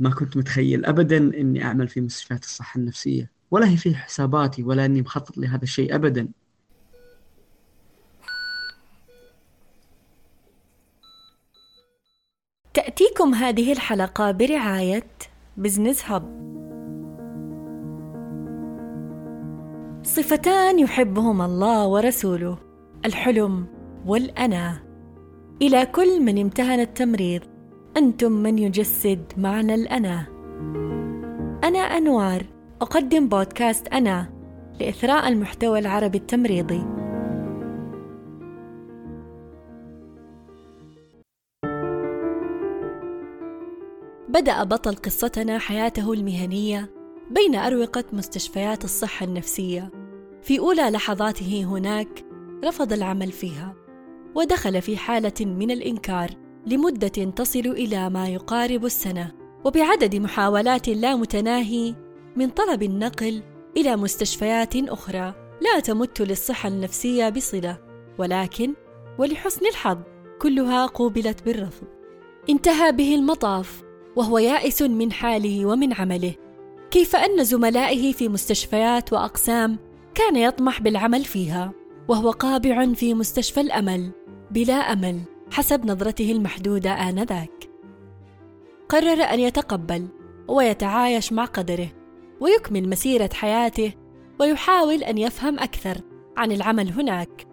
ما كنت متخيل ابدا إني أعمل في مستشفيات الصحة النفسية. ولا هي في حساباتي ولا إني مخطط لهذا الشيء ابدا. تأتيكم هذه الحلقة برعاية بزنس هب. صفتان يحبهما الله ورسوله الحلم والأنا إلى كل من امتهن التمريض أنتم من يجسد معنى الأنا. أنا أنوار أقدم بودكاست أنا لإثراء المحتوى العربي التمريضي. بدأ بطل قصتنا حياته المهنية بين أروقة مستشفيات الصحة النفسية. في أولى لحظاته هناك رفض العمل فيها ودخل في حالة من الإنكار. لمدة تصل إلى ما يقارب السنة وبعدد محاولات لا متناهي من طلب النقل إلى مستشفيات أخرى لا تمت للصحة النفسية بصلة. ولكن ولحسن الحظ كلها قوبلت بالرفض. انتهى به المطاف وهو يائس من حاله ومن عمله. كيف أن زملائه في مستشفيات وأقسام كان يطمح بالعمل فيها وهو قابع في مستشفى الأمل بلا أمل. حسب نظرته المحدودة آنذاك. قرر أن يتقبل ويتعايش مع قدره ويكمل مسيرة حياته ويحاول أن يفهم أكثر عن العمل هناك.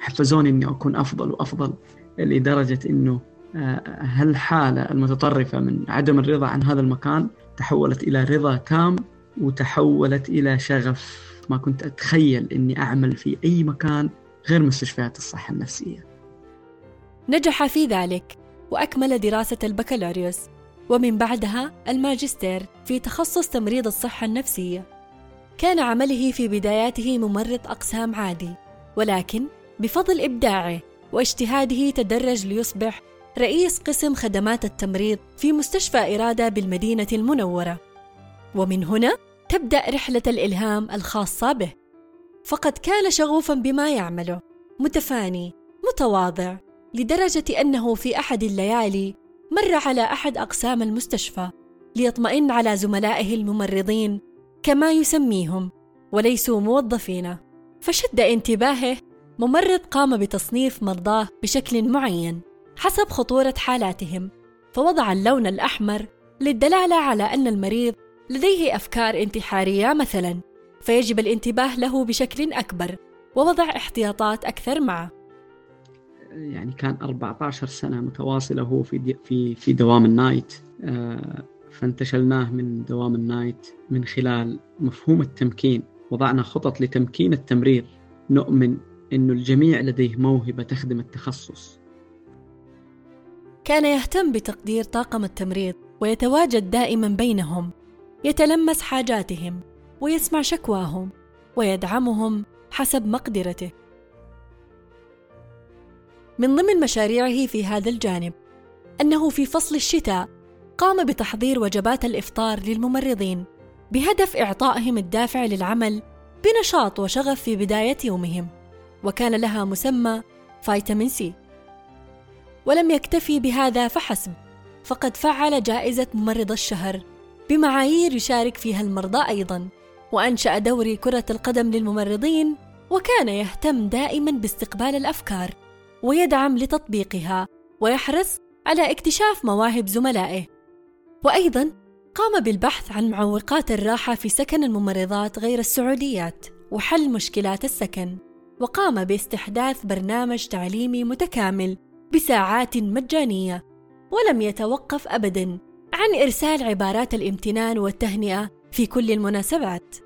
حفزوني إني أكون أفضل وأفضل لدرجة إنه آه، هالحالة المتطرفة من عدم الرضا عن هذا المكان تحولت إلى رضا تام وتحولت إلى شغف. ما كنت أتخيل إني أعمل في أي مكان غير مستشفيات الصحة النفسية. نجح في ذلك وأكمل دراسة البكالوريوس ومن بعدها الماجستير في تخصص تمريض الصحة النفسية. كان عمله في بداياته ممرض أقسام عادي ولكن بفضل إبداعه واجتهاده تدرج ليصبح رئيس قسم خدمات التمريض في مستشفى إرادة بالمدينة المنورة ومن هنا تبدأ رحلة الإلهام الخاصة به فقد كان شغوفا بما يعمله متفاني متواضع لدرجة أنه في أحد الليالي مر على أحد أقسام المستشفى ليطمئن على زملائه الممرضين كما يسميهم وليسوا موظفين. فشد انتباهه ممرض قام بتصنيف مرضاه بشكل معين حسب خطورة حالاتهم فوضع اللون الأحمر للدلالة على أن المريض لديه أفكار انتحارية مثلا فيجب الانتباه له بشكل أكبر ووضع احتياطات أكثر معه. يعني كان 14 سنة متواصلة هو في في في دوام ال night. آه، فانتشلناه من دوام ال night من خلال مفهوم التمكين. وضعنا خطط لتمكين التمرير. نؤمن أن الجميع لديه موهبة تخدم التخصص. كان يهتم بتقدير طاقم التمريض ويتواجد دائما بينهم. يتلمس حاجاتهم ويسمع شكواهم ويدعمهم حسب مقدرته. من ضمن مشاريعه في هذا الجانب أنه في فصل الشتاء قام بتحضير وجبات الإفطار للممرضين بهدف إعطائهم الدافع للعمل بنشاط وشغف في بداية يومهم وكان لها مسمى فيتامين سي. ولم يكتفي بهذا فحسب فقد فعل جائزة ممرض الشهر بمعايير يشارك فيها المرضى أيضا وأنشأ دوري كرة القدم للممرضين وكان يهتم دائما باستقبال الأفكار. ويدعم لتطبيقها ويحرص على اكتشاف مواهب زملائه. وأيضا قام بالبحث عن معوقات الراحة في سكن الممرضات غير السعوديات وحل مشكلات السكن وقام باستحداث برنامج تعليمي متكامل بساعات مجانية ولم يتوقف أبدا عن إرسال عبارات الامتنان والتهنئة في كل المناسبات.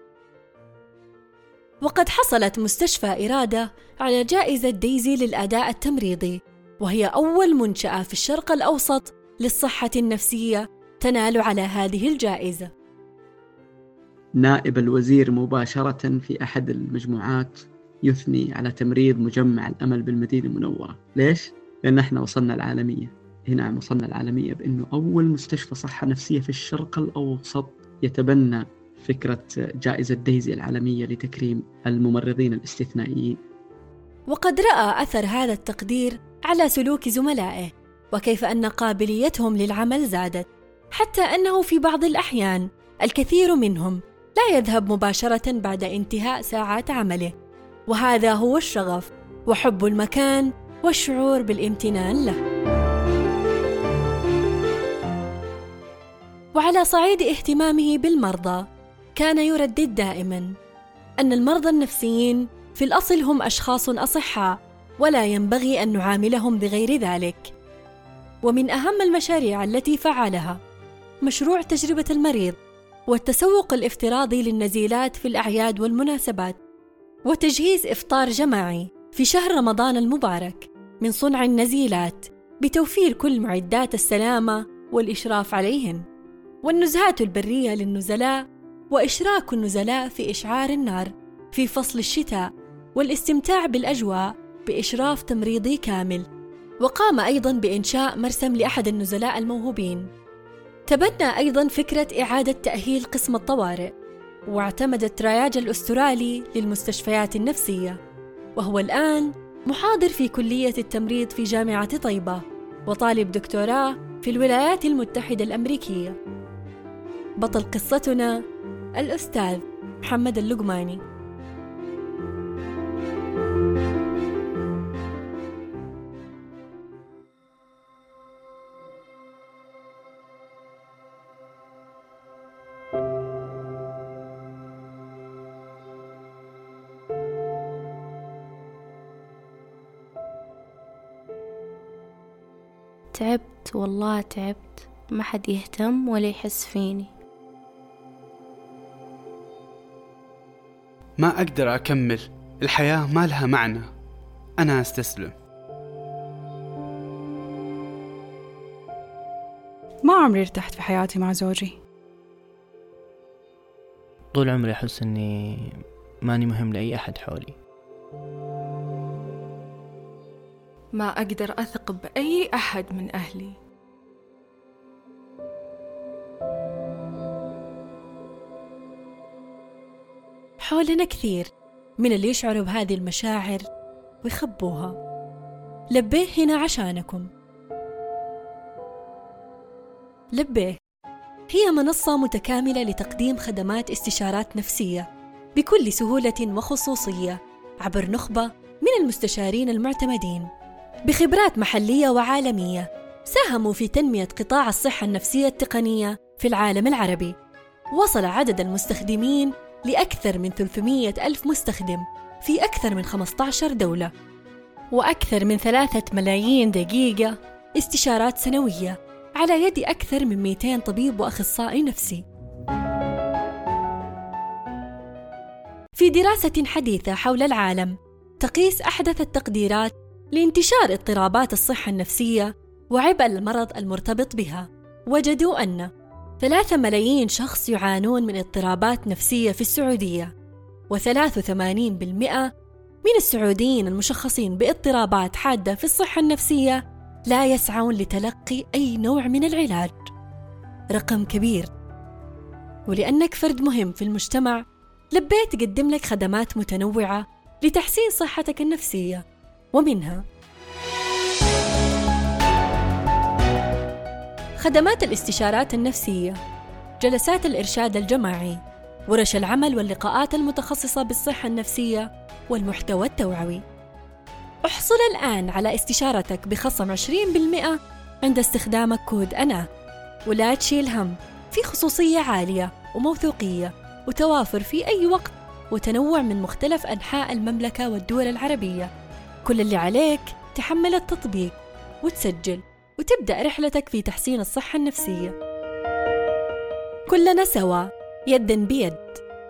وقد حصلت مستشفى إرادة على جائزة ديزي للأداء التمريضي وهي أول منشأة في الشرق الأوسط للصحة النفسية تنال على هذه الجائزة. نائب الوزير مباشرة في أحد المجموعات يثني على تمريض مجمع الأمل بالمدينة المنورة. ليش؟ لأن إحنا وصلنا العالمية. هنا وصلنا العالمية بأنه أول مستشفى صحة نفسية في الشرق الأوسط يتبنى فكرة جائزة ديزي العالمية لتكريم الممرضين الاستثنائيين. وقد رأى أثر هذا التقدير على سلوك زملائه وكيف أن قابليتهم للعمل زادت حتى أنه في بعض الأحيان الكثير منهم لا يذهب مباشرة بعد انتهاء ساعات عمله. وهذا هو الشغف وحب المكان والشعور بالامتنان له. وعلى صعيد اهتمامه بالمرضى كان يردد دائما أن المرضى النفسيين في الأصل هم أشخاص أصحاء ولا ينبغي أن نعاملهم بغير ذلك. ومن أهم المشاريع التي فعلها مشروع تجربة المريض والتسوق الافتراضي للنزيلات في الأعياد والمناسبات وتجهيز إفطار جماعي في شهر رمضان المبارك من صنع النزيلات بتوفير كل معدات السلامة والإشراف عليهن. والنزهات البرية للنزلاء وإشراك النزلاء في إشعار النار في فصل الشتاء والاستمتاع بالأجواء بإشراف تمريضي كامل. وقام أيضا بإنشاء مرسم لأحد النزلاء الموهوبين. تبنى أيضا فكرة إعادة تأهيل قسم الطوارئ واعتمد التراياج الأسترالي للمستشفيات النفسية. وهو الآن محاضر في كلية التمريض في جامعة طيبة وطالب دكتوراه في الولايات المتحدة الأمريكية. بطل قصتنا الأستاذ محمد اللقماني. تعبت والله تعبت. ما حد يهتم ولا يحس فيني. ما أقدر أكمل. الحياة ما لها معنى. أنا أستسلم. ما عمري ارتحت في حياتي مع زوجي. طول عمري أحس أني ماني مهم لأي أحد حولي. ما أقدر أثق بأي أحد من أهلي. حولنا كثير من اللي يشعروا بهذه المشاعر ويخبوها. لبيه هنا عشانكم. لبيه هي منصة متكاملة لتقديم خدمات استشارات نفسية بكل سهولة وخصوصية عبر نخبة من المستشارين المعتمدين بخبرات محلية وعالمية ساهموا في تنمية قطاع الصحة النفسية التقنية في العالم العربي. وصل عدد المستخدمين لأكثر من 300 ألف مستخدم في أكثر من 15 دولة وأكثر من ثلاثة ملايين دقيقة استشارات سنوية على يد أكثر من 200 طبيب وأخصائي نفسي. في دراسة حديثة حول العالم تقيس أحدث التقديرات لانتشار اضطرابات الصحة النفسية وعبء المرض المرتبط بها وجدوا أن ثلاثة ملايين شخص يعانون من اضطرابات نفسية في السعودية و83% من السعوديين المشخصين باضطرابات حادة في الصحة النفسية لا يسعون لتلقي أي نوع من العلاج. رقم كبير. ولأنك فرد مهم في المجتمع لبيت تقدم لك خدمات متنوعة لتحسين صحتك النفسية ومنها خدمات الاستشارات النفسية جلسات الإرشاد الجماعي ورش العمل واللقاءات المتخصصة بالصحة النفسية والمحتوى التوعوي. احصل الآن على استشارتك بخصم 20% عند استخدامك كود أنا. ولا تشيل هم في خصوصية عالية وموثوقية وتوافر في أي وقت وتنوع من مختلف أنحاء المملكة والدول العربية. كل اللي عليك تحمل التطبيق وتسجل. وتبدأ رحلتك في تحسين الصحة النفسية. كلنا سوا يدا بيد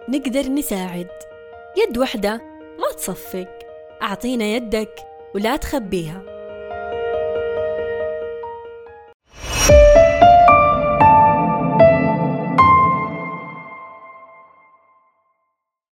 نقدر نساعد. يد وحدة ما تصفق. أعطينا يدك ولا تخبيها.